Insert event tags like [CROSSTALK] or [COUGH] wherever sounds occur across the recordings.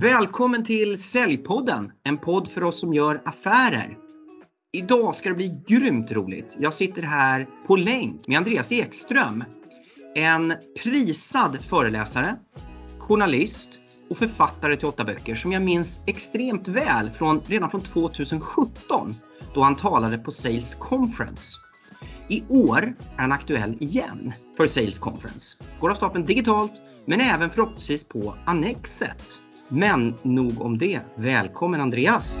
Välkommen till Säljpodden, en podd för oss som gör affärer. Idag ska det bli grymt roligt. Jag sitter här på länk med Andreas Ekström, en prisad föreläsare, journalist och författare till åtta böcker som jag minns extremt väl från, redan från 2017 då han talade på Sales Conference. I år är han aktuell igen för Sales Conference. Går av stapeln digitalt men även förhoppningsvis på Annexet. Men nog om det. Välkommen Andreas!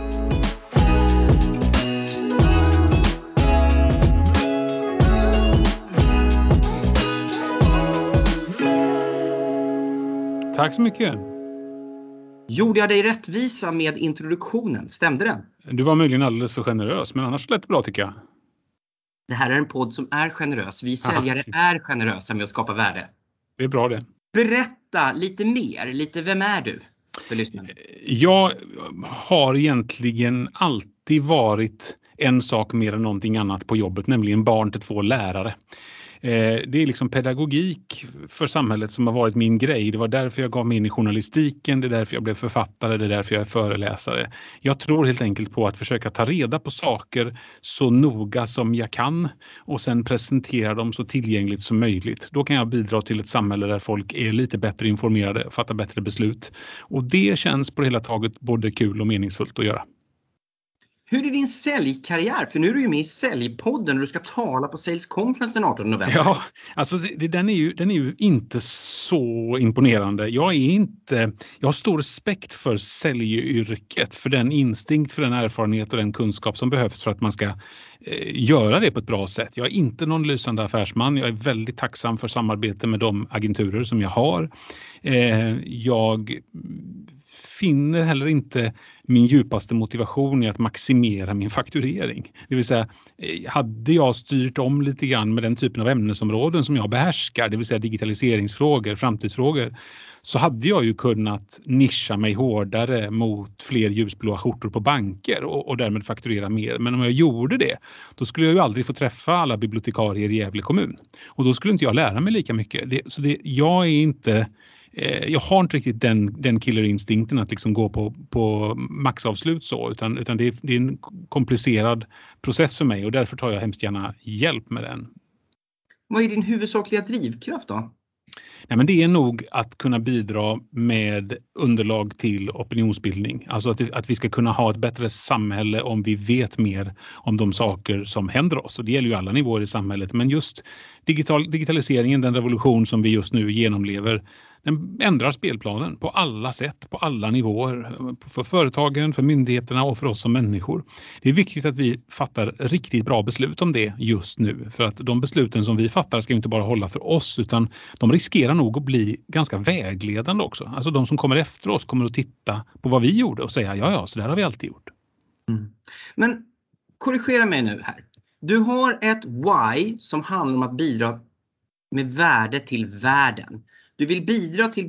Tack så mycket! Gjorde jag dig rättvisa med introduktionen? Stämde den? Du var möjligen alldeles för generös, men annars lät det bra tycker jag. Det här är en podd som är generös. Vi säljare är generösa med att skapa värde. Det är bra det. Berätta lite mer. Lite vem är du? För lyssnarna. Jag har egentligen alltid varit en sak mer än någonting annat på jobbet, nämligen barn till två lärare. Eh, det är liksom pedagogik för samhället som har varit min grej. Det var därför jag gav mig in i journalistiken, det är därför jag blev författare, det är därför jag är föreläsare. Jag tror helt enkelt på att försöka ta reda på saker så noga som jag kan och sen presentera dem så tillgängligt som möjligt. Då kan jag bidra till ett samhälle där folk är lite bättre informerade, fattar bättre beslut. Och det känns på det hela taget både kul och meningsfullt att göra. Hur är din säljkarriär? För nu är du ju med i Säljpodden och du ska tala på Sales Conference den 18 november. Ja, alltså det, den, är ju, den är ju inte så imponerande. Jag, är inte, jag har stor respekt för säljyrket, för den instinkt, för den erfarenhet och den kunskap som behövs för att man ska eh, göra det på ett bra sätt. Jag är inte någon lysande affärsman. Jag är väldigt tacksam för samarbete med de agenturer som jag har. Eh, jag finner heller inte min djupaste motivation i att maximera min fakturering. Det vill säga, eh, hade jag styrt om lite grann med den typen av ämnesområden som jag behärskar, det vill säga digitaliseringsfrågor, framtidsfrågor, så hade jag ju kunnat nischa mig hårdare mot fler ljusblåa skjortor på banker och, och därmed fakturera mer. Men om jag gjorde det, då skulle jag ju aldrig få träffa alla bibliotekarier i Gävle kommun. Och då skulle inte jag lära mig lika mycket. Det, så det, jag är inte Eh, jag har inte riktigt den, den killerinstinkten att liksom gå på, på maxavslut så utan, utan det, är, det är en komplicerad process för mig och därför tar jag hemskt gärna hjälp med den. Vad är din huvudsakliga drivkraft då? Nej, men det är nog att kunna bidra med underlag till opinionsbildning. Alltså att, att vi ska kunna ha ett bättre samhälle om vi vet mer om de saker som händer oss. Och det gäller ju alla nivåer i samhället. Men just digital, digitaliseringen, den revolution som vi just nu genomlever, den ändrar spelplanen på alla sätt, på alla nivåer. För företagen, för myndigheterna och för oss som människor. Det är viktigt att vi fattar riktigt bra beslut om det just nu. För att de besluten som vi fattar ska inte bara hålla för oss utan de riskerar nog att bli ganska vägledande också. Alltså de som kommer efter oss kommer att titta på vad vi gjorde och säga ja, ja, så där har vi alltid gjort. Mm. Men korrigera mig nu här. Du har ett why som handlar om att bidra med värde till världen. Du vill bidra till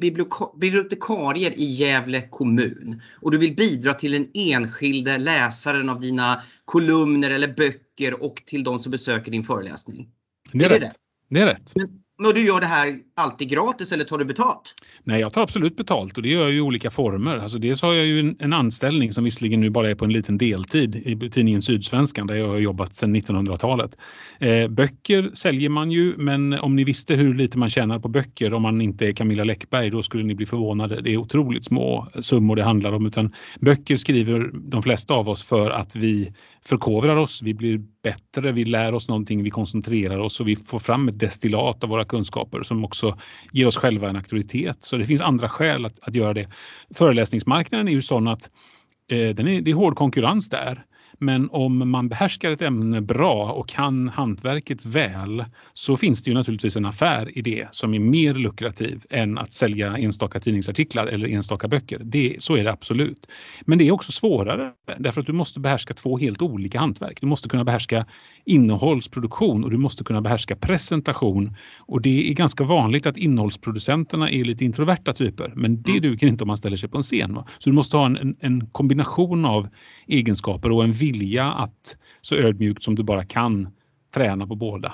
bibliotekarier i Gävle kommun och du vill bidra till den enskilde läsaren av dina kolumner eller böcker och till de som besöker din föreläsning. Det är, är rätt. Det, det är rätt. Men och du gör det här alltid gratis eller tar du betalt? Nej, jag tar absolut betalt och det gör jag i olika former. Alltså dels har jag ju en, en, anställning som visserligen nu bara är på en liten deltid i tidningen Sydsvenskan där jag har jobbat sedan 1900-talet. Eh, böcker säljer man ju, men om ni visste hur lite man tjänar på böcker om man inte är Camilla Läckberg, då skulle ni bli förvånade. Det är otroligt små summor det handlar om, utan böcker skriver de flesta av oss för att vi förkovrar oss, vi blir bättre, vi lär oss någonting, vi koncentrerar oss och vi får fram ett destillat av våra kunskaper som också ger oss själva en auktoritet. Så det finns andra skäl att, att göra det. Föreläsningsmarknaden är ju sån att eh, den är, det är hård konkurrens där. Men om man behärskar ett ämne bra och kan hantverket väl så finns det ju naturligtvis en affär i det som är mer lukrativ än att sälja enstaka tidningsartiklar eller enstaka böcker. Det, så är det absolut. Men det är också svårare därför att du måste behärska två helt olika hantverk. Du måste kunna behärska innehållsproduktion och du måste kunna behärska presentation. Och det är ganska vanligt att innehållsproducenterna är lite introverta typer men det mm. duger inte om man ställer sig på en scen. Va? Så du måste ha en, en kombination av egenskaper och en vilja att så ödmjukt som du bara kan träna på båda.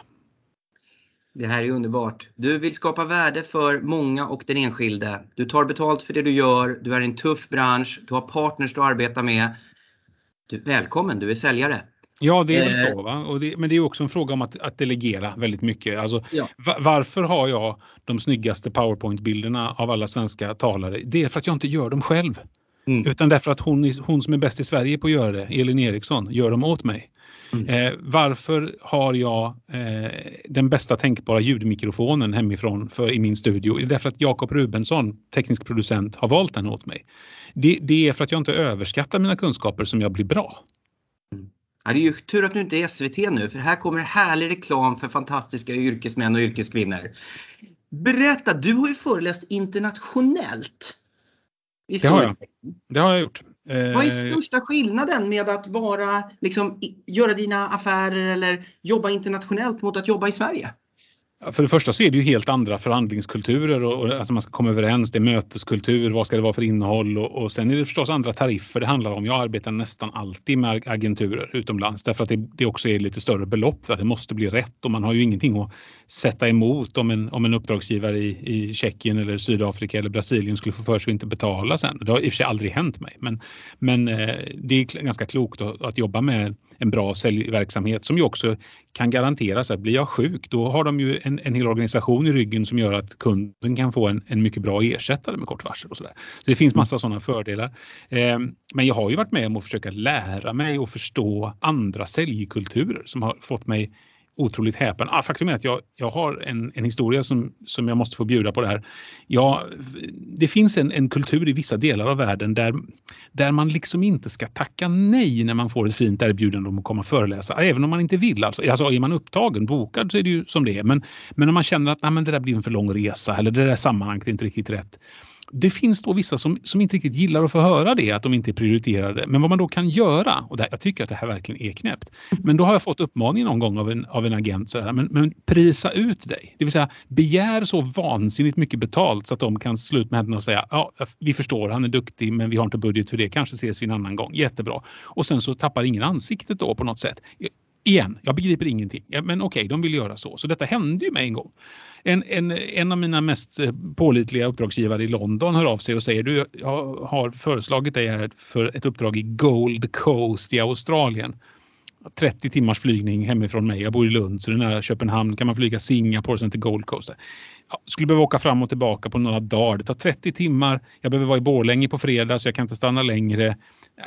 Det här är underbart. Du vill skapa värde för många och den enskilde. Du tar betalt för det du gör. Du är i en tuff bransch. Du har partners du arbetar med. Du, välkommen, du är säljare. Ja, det är väl så. Va? Det, men det är också en fråga om att, att delegera väldigt mycket. Alltså, ja. varför har jag de snyggaste powerpoint-bilderna av alla svenska talare? Det är för att jag inte gör dem själv. Mm. Utan därför att hon, hon som är bäst i Sverige på att göra det, Elin Eriksson, gör dem åt mig. Mm. Eh, varför har jag eh, den bästa tänkbara ljudmikrofonen hemifrån för, i min studio? Det är därför att Jakob Rubensson, teknisk producent, har valt den åt mig. Det, det, är för att jag inte överskattar mina kunskaper som jag blir bra. Mm. Ja, det är ju tur att du inte är SVT nu för här kommer härlig reklam för fantastiska yrkesmän och yrkeskvinnor. Berätta, du har ju föreläst internationellt. Det har jag. Det har jag gjort. Vad är eh, största skillnaden med att vara, liksom, göra dina affärer eller jobba internationellt mot att jobba i Sverige? För det första så är det ju helt andra förhandlingskulturer och, och alltså man ska komma överens. Det är möteskultur, vad ska det vara för innehåll och, och sen är det förstås andra tariffer det handlar om. Jag arbetar nästan alltid med agenturer utomlands därför att det, det också är lite större belopp. För det måste bli rätt och man har ju ingenting att sätta emot om en, om en uppdragsgivare i, i Tjeckien eller Sydafrika eller Brasilien skulle få för sig att inte betala sen. Det har i och för sig aldrig hänt mig, men, men eh, det är ganska klokt att, att jobba med en bra säljverksamhet som ju också kan garanteras att blir jag sjuk då har de ju en, en hel organisation i ryggen som gör att kunden kan få en, en mycket bra ersättare med kort varsel och så där. Så det finns massa sådana fördelar. Eh, men jag har ju varit med om att försöka lära mig och förstå andra säljkulturer som har fått mig otroligt häpen. Ah, faktum är att jag, jag har en, en historia som, som jag måste få bjuda på det här. Ja, det finns en, en kultur i vissa delar av världen där, där man liksom inte ska tacka nej när man får ett fint erbjudande om att komma och föreläsa, ah, även om man inte vill. Alltså, alltså är man upptagen, bokad så är det ju som det är. Men, men om man känner att nej, men det där blir en för lång resa eller det där sammanhanget är inte riktigt rätt det finns då vissa som, som inte riktigt gillar att få höra det, att de inte är prioriterade. Men vad man då kan göra, och här, jag tycker att det här verkligen är knäppt. Men då har jag fått uppmaningen någon gång av en, av en agent, så här, men, men prisa ut dig. Det vill säga begär så vansinnigt mycket betalt så att de kan slå ut med händerna och säga ja, vi förstår, han är duktig men vi har inte budget för det, kanske ses vi en annan gång. Jättebra. Och sen så tappar ingen ansiktet då på något sätt. Igen, jag begriper ingenting. Ja, men okej, okay, de vill göra så. Så detta hände ju mig en gång. En, en, en av mina mest eh, pålitliga uppdragsgivare i London hör av sig och säger du, jag har föreslagit dig här för ett uppdrag i Gold Coast i Australien. 30 timmars flygning hemifrån mig. Jag bor i Lund så det är nära Köpenhamn. Kan man flyga Singapore sen till Gold Coast. Ja, skulle behöva åka fram och tillbaka på några dagar. Det tar 30 timmar. Jag behöver vara i Borlänge på fredag så jag kan inte stanna längre.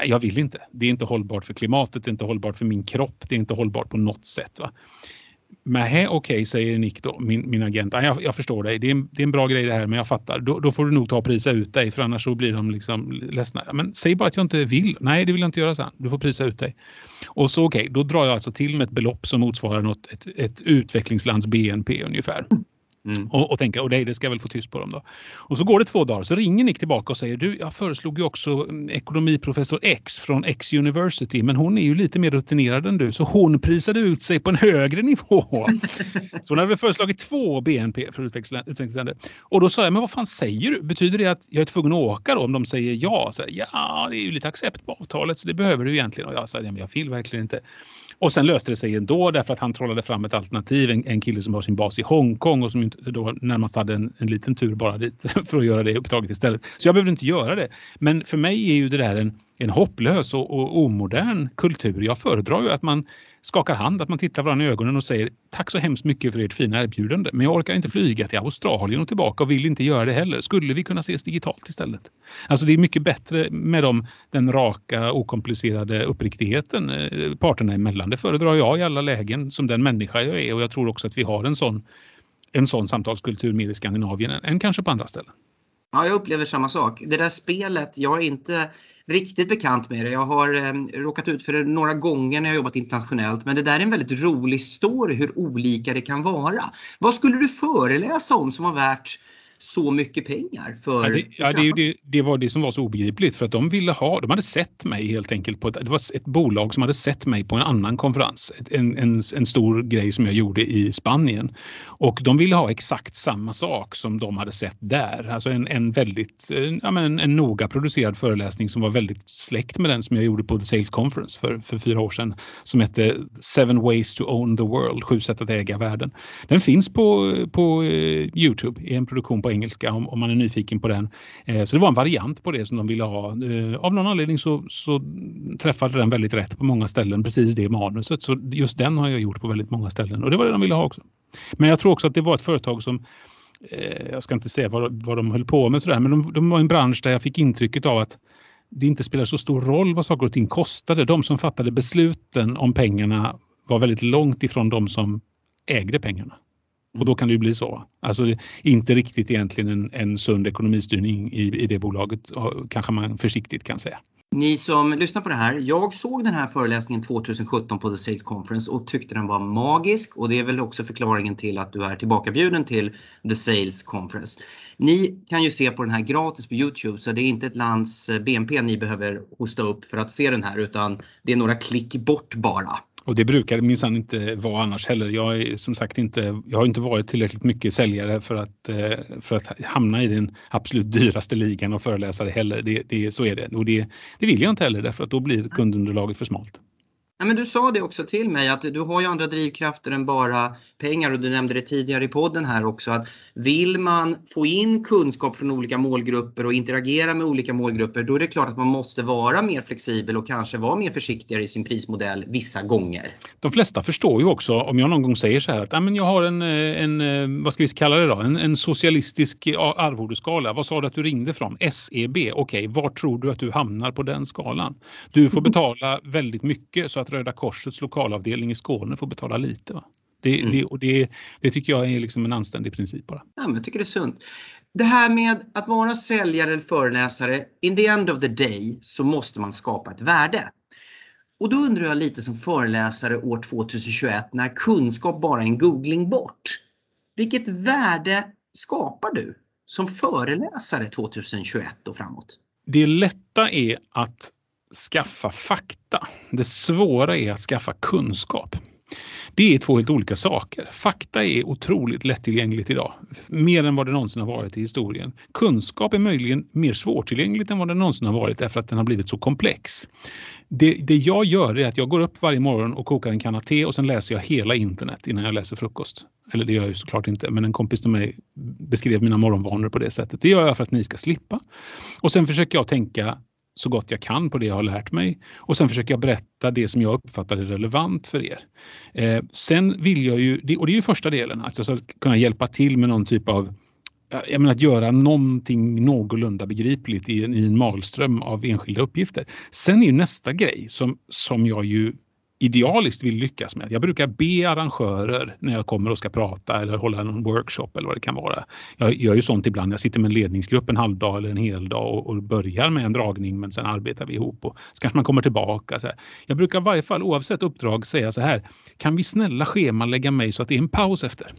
Jag vill inte. Det är inte hållbart för klimatet, det är inte hållbart för min kropp, det är inte hållbart på något sätt. Va? okej, okay, säger Nick då, min, min agent. Jag, jag förstår dig, det är, en, det är en bra grej det här, men jag fattar. Då, då, får du nog ta och prisa ut dig, för annars så blir de liksom ledsna. Men säg bara att jag inte vill. Nej, det vill jag inte göra, sen. Du får prisa ut dig. Och så okej, okay, då drar jag alltså till med ett belopp som motsvarar något, ett, ett utvecklingslands BNP ungefär. Mm. Och, och tänker, och det, det ska jag väl få tyst på dem då. Och så går det två dagar så ringer Nick tillbaka och säger du, jag föreslog ju också mm, ekonomiprofessor X från X University, men hon är ju lite mer rutinerad än du, så hon prisade ut sig på en högre nivå. [LAUGHS] så hon hade föreslagit två BNP för utvecklingsländer. Och då sa jag, men vad fan säger du? Betyder det att jag är tvungen att åka då om de säger ja? Så, ja, det är ju lite accept på avtalet, så det behöver du egentligen. Och jag sa, ja, men jag vill verkligen inte. Och sen löste det sig ändå därför att han trollade fram ett alternativ. En, en kille som har sin bas i Hongkong och som då närmast hade en, en liten tur bara dit [LAUGHS] för att göra det uppdraget istället. Så jag behövde inte göra det. Men för mig är ju det där en, en hopplös och, och omodern kultur. Jag föredrar ju att man skakar hand, att man tittar varandra i ögonen och säger tack så hemskt mycket för ert fina erbjudande. Men jag orkar inte flyga till Australien och tillbaka och vill inte göra det heller. Skulle vi kunna ses digitalt istället? Alltså det är mycket bättre med dem, den raka, okomplicerade uppriktigheten eh, parterna emellan. Det föredrar jag i alla lägen som den människa jag är och jag tror också att vi har en sån, en sån samtalskultur mer i Skandinavien än, än kanske på andra ställen. Ja, jag upplever samma sak. Det där spelet, jag är inte riktigt bekant med det. Jag har eh, råkat ut för det några gånger när jag jobbat internationellt. Men det där är en väldigt rolig story hur olika det kan vara. Vad skulle du föreläsa om som var värt så mycket pengar för ja, det, ja, det, det, det, var det som var så obegripligt för att de ville ha, de hade sett mig helt enkelt på ett, det var ett bolag som hade sett mig på en annan konferens, en, en, en stor grej som jag gjorde i Spanien. Och de ville ha exakt samma sak som de hade sett där, alltså en, en väldigt, ja, men en noga producerad föreläsning som var väldigt släkt med den som jag gjorde på The Sales Conference för, för fyra år sedan som hette Seven Ways to Own the World, sju sätt att äga världen. Den finns på, på uh, Youtube i en produktion på engelska om, om man är nyfiken på den. Eh, så det var en variant på det som de ville ha. Eh, av någon anledning så, så träffade den väldigt rätt på många ställen, precis det manuset. Så just den har jag gjort på väldigt många ställen och det var det de ville ha också. Men jag tror också att det var ett företag som eh, jag ska inte säga vad, vad de höll på med sådär, men de, de var en bransch där jag fick intrycket av att det inte spelar så stor roll vad saker och ting kostade. De som fattade besluten om pengarna var väldigt långt ifrån de som ägde pengarna. Och då kan det ju bli så. Alltså inte riktigt egentligen en, en sund ekonomistyrning i, i det bolaget, kanske man försiktigt kan säga. Ni som lyssnar på det här, jag såg den här föreläsningen 2017 på The Sales Conference och tyckte den var magisk och det är väl också förklaringen till att du är tillbakabjuden till The Sales Conference. Ni kan ju se på den här gratis på Youtube så det är inte ett lands eh, BNP ni behöver hosta upp för att se den här utan det är några klick bort bara. Och det brukar minsann inte vara annars heller. Jag är som sagt inte, jag har inte varit tillräckligt mycket säljare för att, eh, för att hamna i den absolut dyraste ligan och föreläsare heller. Det, det, så är det. Och det, det vill jag inte heller därför att då blir kundunderlaget för smalt. Ja, men du sa det också till mig att du har ju andra drivkrafter än bara pengar och du nämnde det tidigare i podden här också att vill man få in kunskap från olika målgrupper och interagera med olika målgrupper då är det klart att man måste vara mer flexibel och kanske vara mer försiktigare i sin prismodell vissa gånger. De flesta förstår ju också om jag någon gång säger så här att men jag har en, en, vad ska vi kalla det då, en, en socialistisk arvodeskala. Vad sa du att du ringde från? SEB. Okej, okay, var tror du att du hamnar på den skalan? Du får [LAUGHS] betala väldigt mycket så att Röda Korsets lokalavdelning i Skåne får betala lite. Va? Det, mm. det, och det, det, tycker jag är liksom en anständig princip bara. Ja, men jag tycker det är sunt. Det här med att vara säljare eller föreläsare, in the end of the day så måste man skapa ett värde. Och då undrar jag lite som föreläsare år 2021 när kunskap bara är en googling bort. Vilket värde skapar du som föreläsare 2021 och framåt? Det lätta är att skaffa fakta. Det svåra är att skaffa kunskap. Det är två helt olika saker. Fakta är otroligt lättillgängligt idag, mer än vad det någonsin har varit i historien. Kunskap är möjligen mer svårtillgängligt än vad det någonsin har varit därför att den har blivit så komplex. Det, det jag gör är att jag går upp varje morgon och kokar en kanna te och sen läser jag hela internet innan jag läser frukost. Eller det gör jag ju såklart inte, men en kompis till mig beskrev mina morgonvanor på det sättet. Det gör jag för att ni ska slippa. Och sen försöker jag tänka så gott jag kan på det jag har lärt mig och sen försöker jag berätta det som jag uppfattar är relevant för er. Eh, sen vill jag ju, och det är ju första delen, alltså att jag ska kunna hjälpa till med någon typ av jag menar att göra någonting någorlunda begripligt i en, i en malström av enskilda uppgifter. Sen är ju nästa grej som, som jag ju idealiskt vill lyckas med. Jag brukar be arrangörer när jag kommer och ska prata eller hålla en workshop eller vad det kan vara. Jag gör ju sånt ibland. Jag sitter med en ledningsgrupp en halv dag eller en hel dag och, och börjar med en dragning men sen arbetar vi ihop och så kanske man kommer tillbaka. Så här. Jag brukar i varje fall oavsett uppdrag säga så här. Kan vi snälla schemalägga mig så att det är en paus efter?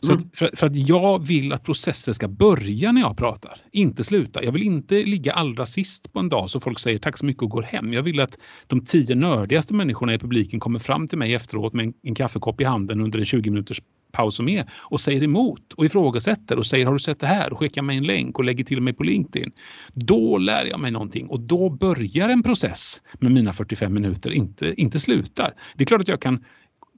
Så mm. att, för, för, att jag vill att processer ska börja när jag pratar, inte sluta. Jag vill inte ligga allra sist på en dag så folk säger tack så mycket och går hem. Jag vill att de tio nördigaste människorna i publiken kommer fram till mig efteråt med en, en kaffekopp i handen under en 20 minuters paus som är och säger emot och ifrågasätter och säger har du sett det här och skickar mig en länk och lägger till mig på LinkedIn. Då lär jag mig någonting och då börjar en process med mina 45 minuter, inte, inte slutar. Det är klart att jag kan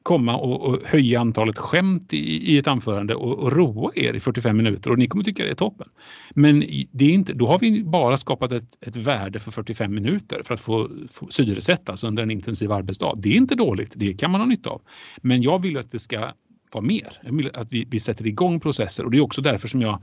komma och, och, höja antalet skämt i, i ett anförande och, och roa er i 45 minuter och ni kommer tycka det är toppen. Men det är inte, då har vi bara skapat ett, ett värde för 45 minuter för att få, få syresättas under en intensiv arbetsdag. Det är inte dåligt, det kan man ha nytta av. Men jag vill att det ska vara mer. Jag vill att vi, vi sätter igång processer och det är också därför som jag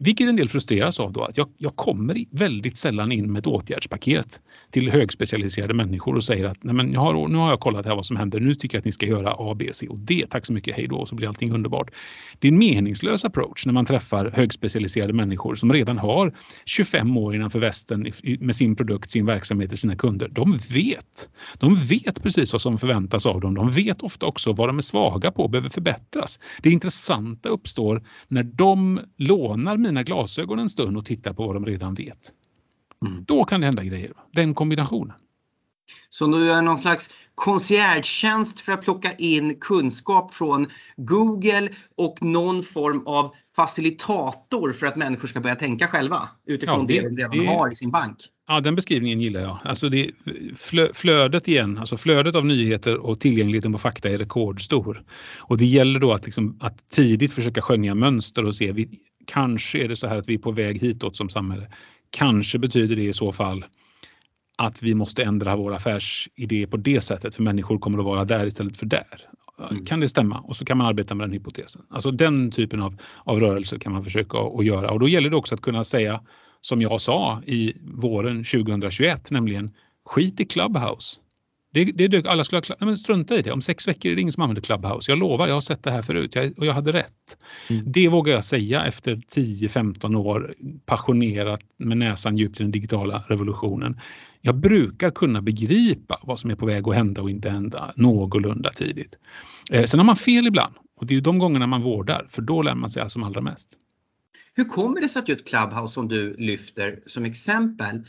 vilket en del frustreras av då, att jag, jag kommer väldigt sällan in med ett åtgärdspaket till högspecialiserade människor och säger att Nej, men jag har, nu har jag kollat här vad som händer, nu tycker jag att ni ska göra A, B, C och D. Tack så mycket, hej då, och så blir allting underbart. Det är en meningslös approach när man träffar högspecialiserade människor som redan har 25 år innanför västen med sin produkt, sin verksamhet och sina kunder. De vet. De vet precis vad som förväntas av dem. De vet ofta också vad de är svaga på och behöver förbättras. Det intressanta uppstår när de lånar mina glasögon en stund och tittar på vad de redan vet. Mm. Då kan det hända grejer. Den kombinationen. Så du är någon slags conciergetjänst för att plocka in kunskap från Google och någon form av facilitator för att människor ska börja tänka själva utifrån ja, det, det de redan det, har i sin bank. Ja, den beskrivningen gillar jag. Alltså det, flödet igen, alltså flödet av nyheter och tillgängligheten på fakta är rekordstor. Och det gäller då att, liksom, att tidigt försöka skönja mönster och se, kanske är det så här att vi är på väg hitåt som samhälle. Kanske betyder det i så fall att vi måste ändra vår affärsidé på det sättet för människor kommer att vara där istället för där. Mm. Kan det stämma? Och så kan man arbeta med den hypotesen. Alltså den typen av, av rörelser kan man försöka att göra och då gäller det också att kunna säga som jag sa i våren 2021, nämligen skit i Clubhouse. Det, det dök, alla skulle ha, men strunta i det. Om sex veckor är det ingen som använder Clubhouse. Jag lovar, jag har sett det här förut jag, och jag hade rätt. Mm. Det vågar jag säga efter 10-15 år passionerat med näsan djupt i den digitala revolutionen. Jag brukar kunna begripa vad som är på väg att hända och inte hända någorlunda tidigt. Eh, sen har man fel ibland och det är de gångerna man vårdar för då lär man sig som allra mest. Hur kommer det sig att just Clubhouse som du lyfter som exempel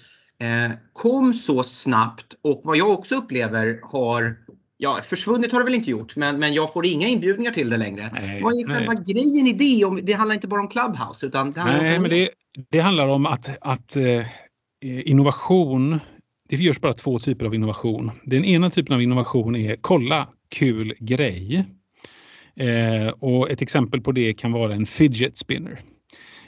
kom så snabbt och vad jag också upplever har Ja, försvunnit har det väl inte gjort, men, men jag får inga inbjudningar till det längre. Nej, Vad är själva grejen i det? Om, det handlar inte bara om Clubhouse. Utan det handlar nej, om men det, det, handlar om att, att eh, innovation, det görs bara två typer av innovation. Den ena typen av innovation är kolla, kul grej. Eh, och ett exempel på det kan vara en fidget spinner.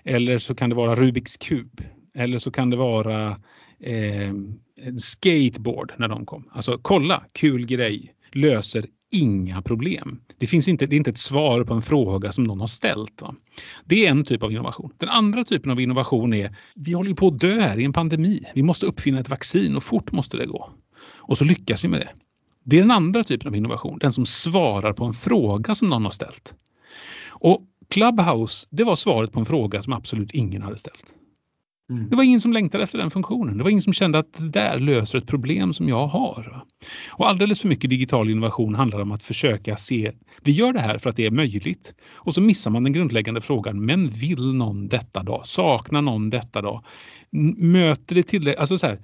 Eller så kan det vara Rubiks kub. Eller så kan det vara eh, skateboard när de kom. Alltså kolla, kul grej, löser inga problem. Det, finns inte, det är inte ett svar på en fråga som någon har ställt. Va? Det är en typ av innovation. Den andra typen av innovation är, vi håller på att dö här i en pandemi. Vi måste uppfinna ett vaccin och fort måste det gå. Och så lyckas vi med det. Det är den andra typen av innovation, den som svarar på en fråga som någon har ställt. Och Clubhouse, det var svaret på en fråga som absolut ingen hade ställt. Mm. Det var ingen som längtade efter den funktionen. Det var ingen som kände att det där löser ett problem som jag har. Och alldeles för mycket digital innovation handlar om att försöka se, vi gör det här för att det är möjligt. Och så missar man den grundläggande frågan, men vill någon detta då? Saknar någon detta då? Möter det tillräckligt? Alltså så här,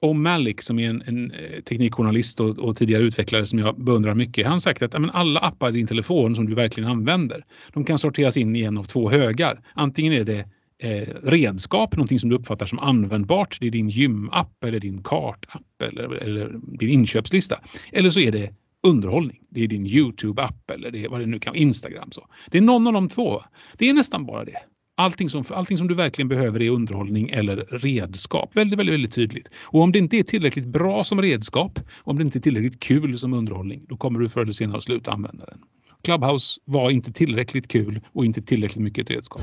om Malik som är en, en eh, teknikjournalist och, och, tidigare utvecklare som jag beundrar mycket. Han har sagt att men, alla appar i din telefon som du verkligen använder, de kan sorteras in i en av två högar. Antingen är det eh, redskap, någonting som du uppfattar som användbart. Det är din gymapp eller din kartapp eller, eller din inköpslista. Eller så är det underhållning. Det är din Youtube-app eller det är vad det nu kan Instagram. Så. Det är någon av de två. Det är nästan bara det. Allting som, allting som du verkligen behöver är underhållning eller redskap. Väldigt, väldigt, väldigt tydligt. Och om det inte är tillräckligt bra som redskap, om det inte är tillräckligt kul som underhållning, då kommer du förr eller senare att sluta använda den. Clubhouse var inte tillräckligt kul och inte tillräckligt mycket ett redskap.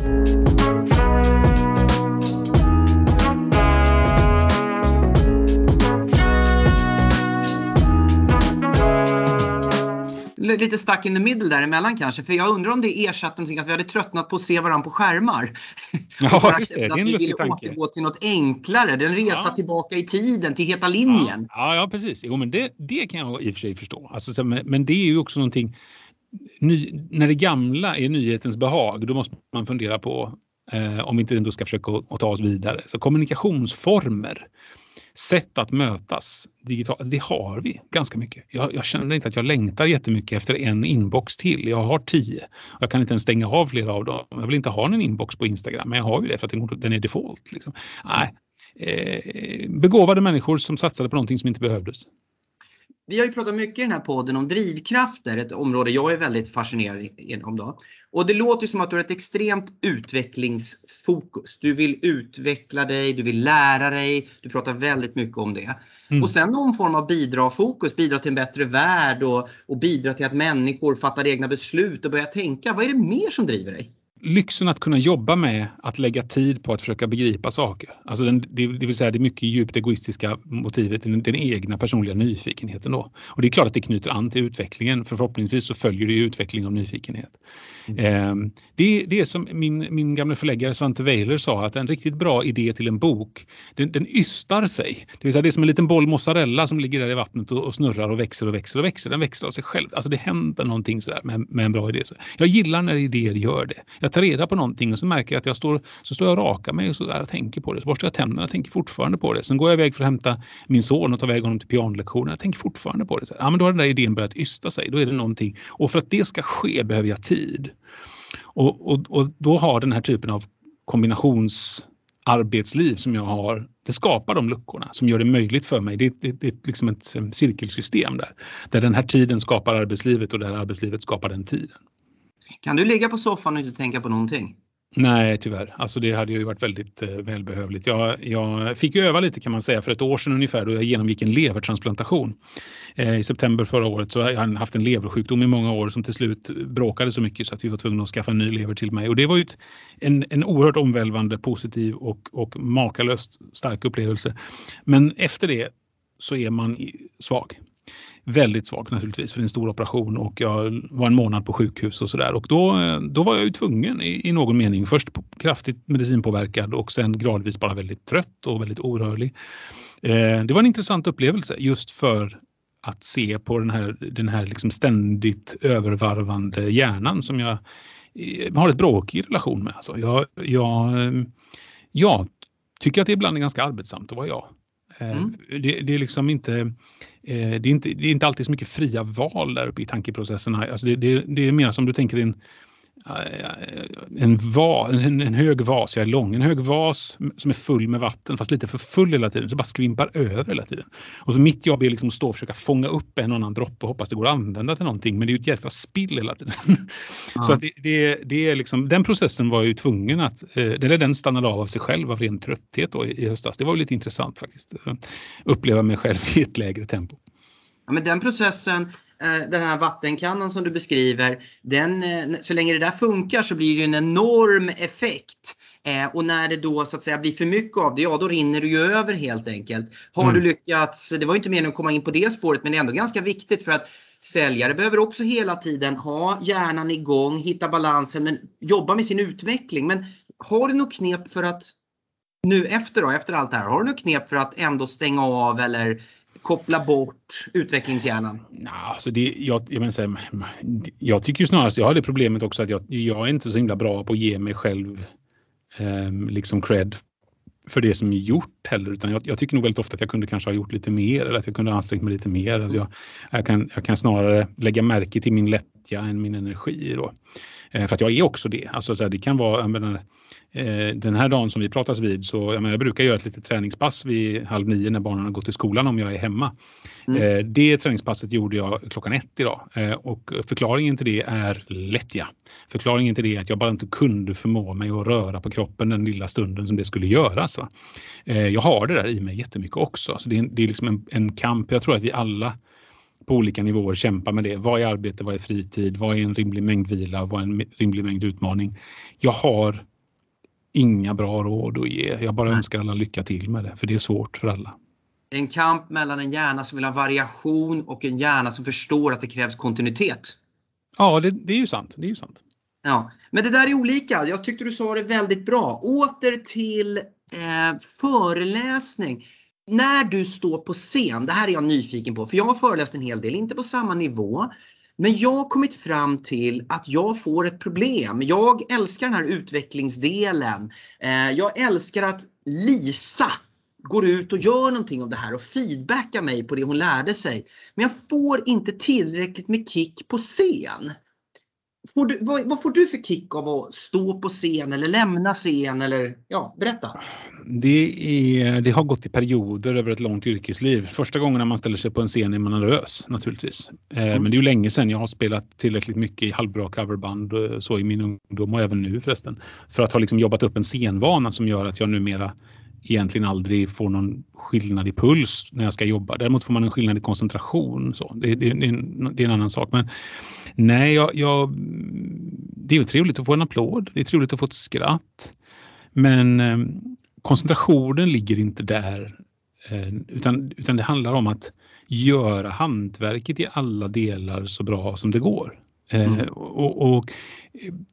lite stuck in the middle däremellan kanske. För jag undrar om det ersatte någonting att vi hade tröttnat på att se varandra på skärmar. Ja, [LAUGHS] just det. Det är en lustig tanke. Att vi ville återgå till något enklare. Den resa ja. tillbaka i tiden till heta linjen. Ja, ja, precis. Jo, men det, det kan jag i och för sig förstå. Alltså, men det är ju också någonting. Ny, när det gamla är nyhetens behag, då måste man fundera på eh, om vi inte ändå ska försöka att ta oss vidare. Så kommunikationsformer sätt att mötas digitalt, alltså, det har vi ganska mycket. Jag, jag, känner inte att jag längtar jättemycket efter en inbox till. Jag har tio. Jag kan inte ens stänga av flera av dem. Jag vill inte ha en inbox på Instagram, men jag har ju det för att den, är default. Liksom. Nej. Eh, begåvade människor som satsade på någonting som inte behövdes. Vi har ju pratat mycket i den här podden om drivkrafter, ett område jag är väldigt fascinerad om. Då. Och det låter som att du har ett extremt utvecklingsfokus. Du vill utveckla dig, du vill lära dig, du pratar väldigt mycket om det. Mm. Och sen någon form av bidra-fokus, bidra till en bättre värld och, och bidra till att människor fattar egna beslut och börjar tänka. Vad är det mer som driver dig? Lyxen att kunna jobba med att lägga tid på att försöka begripa saker. Alltså den, det, det vill säga det mycket djupt egoistiska motivet, den, den, egna personliga nyfikenheten. Då. Och det är klart att det knyter an till utvecklingen för förhoppningsvis så följer det utveckling av nyfikenhet. Mm. Eh, det, det är som min, min gamla förläggare Svante Weiler sa att en riktigt bra idé till en bok den, den ystar sig. Det vill säga det är som en liten boll mozzarella som ligger där i vattnet och, och snurrar och växer och växer och växer. Den växer av sig själv. Alltså det händer någonting sådär med, med en bra idé. Jag gillar när idéer gör det. Jag tar reda på någonting och så märker jag att jag står, så står jag och rakar mig och så där, tänker på det. Så borstar jag tänderna och tänker fortfarande på det. Sen går jag iväg för att hämta min son och tar iväg honom till pianolektionen. Jag tänker fortfarande på det. Så, ja, men då har den där idén börjat ysta sig. Då är det någonting. Och för att det ska ske behöver jag tid. Och, och, och då har den här typen av kombinationsarbetsliv som jag har, det skapar de luckorna som gör det möjligt för mig. Det, det, det är liksom ett cirkelsystem där. Där den här tiden skapar arbetslivet och det här arbetslivet skapar den tiden. Kan du ligga på soffan och inte tänka på någonting? Nej, tyvärr. Alltså det hade ju varit väldigt eh, välbehövligt. Jag, jag fick öva lite kan man säga för ett år sedan ungefär då jag genomgick en levertransplantation. Eh, I september förra året så hade jag haft en leversjukdom i många år som till slut bråkade så mycket så att vi var tvungna att skaffa en ny lever till mig. Och det var ju ett, en, en oerhört omvälvande, positiv och, och makalöst stark upplevelse. Men efter det så är man svag väldigt svag naturligtvis för en stor operation och jag var en månad på sjukhus och sådär. Och då, eh, då var jag ju tvungen i, i någon mening, först kraftigt medicinpåverkad och sen gradvis bara väldigt trött och väldigt orörlig. Eh, det var en intressant upplevelse just för att se på den här, den här liksom ständigt övervarvande hjärnan som jag eh, har ett bråkig relation med. Alltså jag, jag, eh, jag tycker att det ibland är ganska arbetsamt att vara jag. Eh, mm. Det, det, är liksom inte, eh, det är inte, det är inte alltid så mycket fria val där uppe i tankeprocesserna. Alltså det, det, det är mer som du tänker din en, va, en, en, hög vas, jag är lång, en hög vas som är full med vatten fast lite för full hela tiden, så bara skvimpar över hela tiden. Och så mitt jobb är liksom att stå och försöka fånga upp en och annan droppe och hoppas det går att använda till någonting, men det är ju ett jävla spill hela tiden. [LAUGHS] Ja. Så att det, det, det, är liksom, den processen var ju tvungen att, eh, eller den stannade av av sig själv av ren trötthet då i, i höstas. Det var ju lite intressant faktiskt, uppleva mig själv [LAUGHS] i ett lägre tempo. Ja, men den processen Eh, den här vattenkannan som du beskriver, den, eh, så länge det där funkar så blir det en enorm effekt. Eh, och när det då så att säga blir för mycket av det, ja då rinner det ju över helt enkelt. Har mm. du lyckats, det var inte meningen att komma in på det spåret, men det är ändå ganska viktigt för att säljare behöver också hela tiden ha hjärnan igång, hitta balansen, men jobba med sin utveckling. Men har du något knep för att nu efter då, efter allt det här, har du något knep för att ändå stänga av eller koppla bort utvecklingshjärnan? Nah, alltså det, jag, jag, menar, jag tycker ju snarast, jag har det problemet också att jag, jag är inte så himla bra på att ge mig själv eh, liksom cred för det som är gjort heller, utan jag, jag, tycker nog väldigt ofta att jag kunde kanske ha gjort lite mer eller att jag kunde ha ansträngt mig lite mer. Alltså jag, jag, kan, jag kan snarare lägga märke till min lättja än min energi då. Eh, för att jag är också det. Alltså så här, det kan vara, menar, Eh, den här dagen som vi pratas vid så jag, menar, jag brukar göra ett litet träningspass vid halv nio när barnen har gått till skolan om jag är hemma. Mm. Eh, det träningspasset gjorde jag klockan ett idag och förklaringen till det är lättja. Förklaringen till det är att jag bara inte kunde förmå mig att röra på kroppen den lilla stunden som det skulle göras. Va? Jag har det där i mig jättemycket också. Så det är, det är liksom en, en kamp. Jag tror att vi alla på olika nivåer kämpar med det. Vad är arbete? Vad är fritid? Vad är en rimlig mängd vila? Vad är en rimlig mängd utmaning? Jag har inga bra råd att ge. Jag bara önskar alla lycka till med det, för det är svårt för alla. En kamp mellan en hjärna som vill ha variation och en hjärna som förstår att det krävs kontinuitet. Ja, det, det är ju sant. Det är ju sant. Ja, men det där är olika. Jag tyckte du sa det väldigt bra. Åter till eh, föreläsning. När du står på scen, det här är jag nyfiken på, för jag har föreläst en hel del, inte på samma nivå, men jag har kommit fram till att jag får ett problem. Jag älskar den här utvecklingsdelen. Eh, jag älskar att Lisa går ut och gör någonting av det här och feedbackar mig på det hon lärde sig. Men jag får inte tillräckligt med kick på scen. Får du, vad, vad, får du för kick av att stå på scen eller lämna scen? Eller, ja, berätta. Det, är, det har gått i perioder över ett långt yrkesliv. Första gången när man ställer sig på en scen är man nervös naturligtvis. Eh, mm. Men det är ju länge sedan jag har spelat tillräckligt mycket i halvbra coverband så i min ungdom och även nu förresten. För att ha liksom jobbat upp en scenvana som gör att jag numera egentligen aldrig får någon skillnad i puls när jag ska jobba. Däremot får man en skillnad i koncentration. Så. Det, det, det, är, en, det är en annan sak. Men nej, jag, jag, det är trevligt att få en applåd, det är trevligt att få ett skratt. Men eh, koncentrationen ligger inte där. Eh, utan, utan det handlar om att göra hantverket i alla delar så bra som det går. Eh, mm. och, och,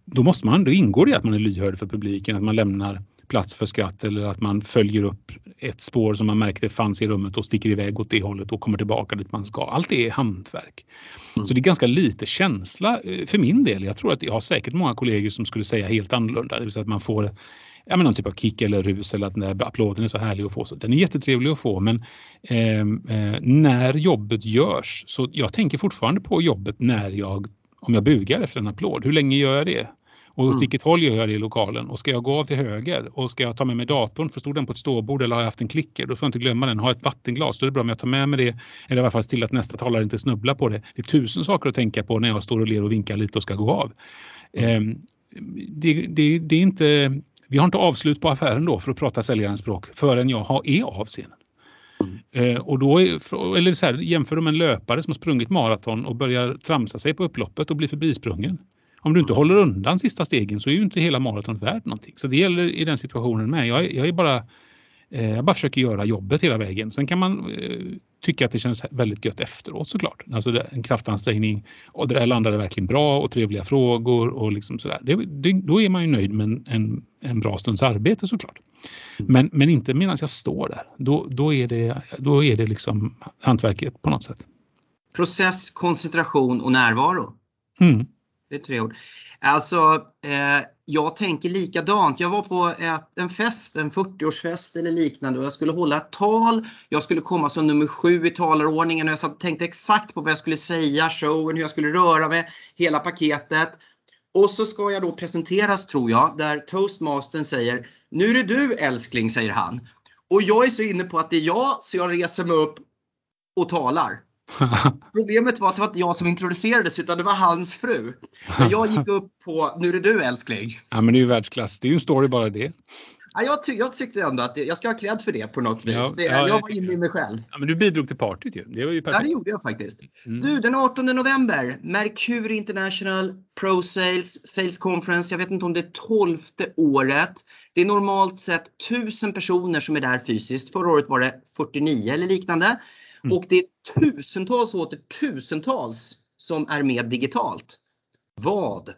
då måste man, då ingår det att man är lyhörd för publiken, att man lämnar plats för skratt eller att man följer upp ett spår som man märkte fanns i rummet och sticker iväg åt det hållet och kommer tillbaka dit man ska. Allt det är hantverk. Mm. Så det är ganska lite känsla eh, för min del. Jag tror att jag har säkert många kollegor som skulle säga helt annorlunda. Det vill säga att man får ja, men någon typ av kick eller rus eller att den där applåden är så härlig att få. Så den är jättetrevlig att få men eh, eh, när jobbet görs så jag tänker fortfarande på jobbet när jag om jag bugar efter en applåd. Hur länge gör jag det? Och åt mm. vilket håll gör jag det i lokalen? Och ska jag gå av till höger? Och ska jag ta med mig datorn? För stod den på ett ståbord eller har jag haft en klicker? Då får jag inte glömma den. Har jag ett vattenglas? Då är det bra om jag tar med mig det. Eller i alla fall till att nästa talare inte snubblar på det. Det är tusen saker att tänka på när jag står och ler och vinkar lite och ska gå av. Mm. Eh, det, det, det, är inte, vi har inte avslut på affären då för att prata säljarens språk förrän jag har, är av scenen. Mm. Eh, och då är, eller så här, jämför med en löpare som har sprungit maraton och börjar tramsa sig på upploppet och blir förbisprungen. Om du inte håller undan sista stegen så är ju inte hela maratonet värt någonting. Så det gäller i den situationen med. Jag, jag är bara eh, jag bara försöker göra jobbet hela vägen. Sen kan man eh, tycka att det känns väldigt gött efteråt såklart. Alltså en kraftansträngning och det där landade verkligen bra och trevliga frågor och liksom sådär. Det, det, då är man ju nöjd med en, en, bra stunds arbete såklart. Men, men inte medan jag står där. Då, då, är det, då är det liksom hantverket på något sätt. Process, koncentration och närvaro. Mm. Det är tre ord. Alltså, eh, jag tänker likadant. Jag var på ett, en fest, en 40-årsfest eller liknande och jag skulle hålla ett tal. Jag skulle komma som nummer sju i talarordningen och jag satt, tänkte exakt på vad jag skulle säga, showen, hur jag skulle röra mig, hela paketet. Och så ska jag då presenteras tror jag, där toastmastern säger Nu är det du älskling, säger han. Och jag är så inne på att det är jag, så jag reser mig upp och talar. [LAUGHS] Problemet var att det var inte jag som introducerades utan det var hans fru. Men jag gick upp på Nu är det du älskling. Ja men det är ju världsklass. Det är ju en story bara det. Ja, jag, ty jag tyckte ändå att det, jag ska ha cred för det på något vis. Ja, det, ja, jag var inne i mig själv. Ja, men du bidrog till partyt ju. Det var ju perfekt. Ja, det gjorde jag faktiskt. Mm. Du, den 18 november, Mercury International Pro Sales Sales Conference. Jag vet inte om det är tolfte året. Det är normalt sett tusen personer som är där fysiskt. Förra året var det 49 eller liknande. Mm. Och det är tusentals och åter tusentals som är med digitalt. Vad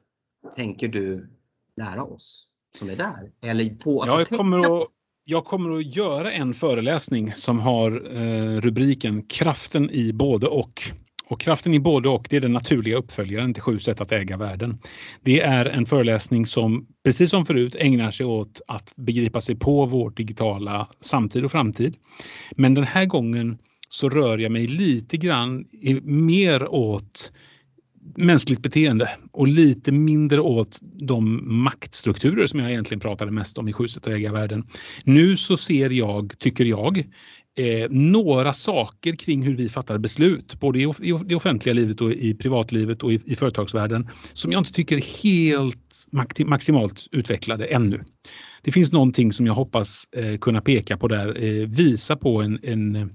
tänker du lära oss som är där? Eller på, alltså, jag, kommer att, jag kommer att göra en föreläsning som har eh, rubriken Kraften i både och. Och kraften i både och det är den naturliga uppföljaren till Sju sätt att äga världen. Det är en föreläsning som precis som förut ägnar sig åt att begripa sig på vår digitala samtid och framtid. Men den här gången så rör jag mig lite grann mer åt mänskligt beteende och lite mindre åt de maktstrukturer som jag egentligen pratade mest om i Sjuset och ägarvärlden. Nu så ser jag, tycker jag, eh, några saker kring hur vi fattar beslut, både i, i, det offentliga livet och i privatlivet och i, i företagsvärlden, som jag inte tycker är helt maximalt utvecklade ännu. Det finns någonting som jag hoppas eh, kunna peka på där, eh, visa på en, en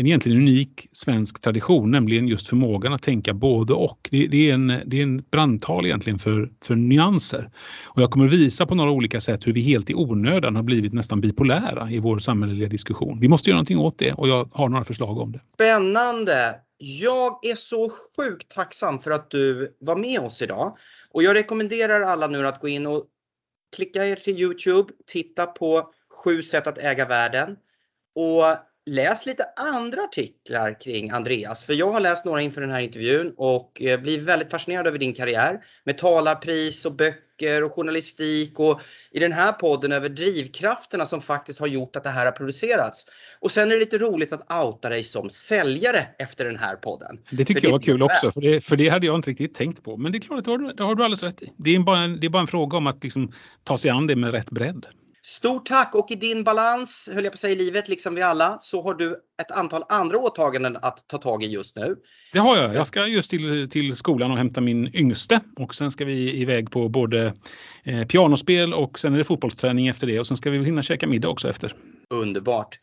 en egentligen unik svensk tradition, nämligen just förmågan att tänka både och. Det, det är, en, det är en brandtal egentligen för, för nyanser. Och jag kommer visa på några olika sätt hur vi helt i onödan har blivit nästan bipolära i vår samhälleliga diskussion. Vi måste göra någonting åt det och jag har några förslag om det. Spännande! Jag är så sjukt tacksam för att du var med oss idag. Och jag rekommenderar alla nu att gå in och klicka er till Youtube, titta på sju sätt att äga världen. Och läs lite andra artiklar kring Andreas. För jag har läst några inför den här intervjun och eh, blir väldigt fascinerad över din karriär. Med talarpris och böcker och journalistik och i den här podden över drivkrafterna som faktiskt har gjort att det här har producerats. Och sen är det lite roligt att outa dig som säljare efter den här podden. Det tycker för jag var kul också, för det, för det hade jag inte riktigt tänkt på. Men det är klart, det har du, det har du alldeles rätt i. Det är bara en, det är bara en fråga om att liksom ta sig an det med rätt bredd. Stort tack och i din balans, höll jag på att säga, i livet, liksom vi alla, så har du ett antal andra åtaganden att ta tag i just nu. Det har jag. Jag ska just till, till skolan och hämta min yngste och sen ska vi iväg på både eh, pianospel och sen är det fotbollsträning efter det och sen ska vi hinna käka middag också efter. Underbart!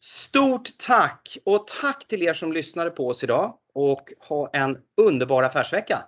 Stort tack och tack till er som lyssnade på oss idag och ha en underbar affärsvecka!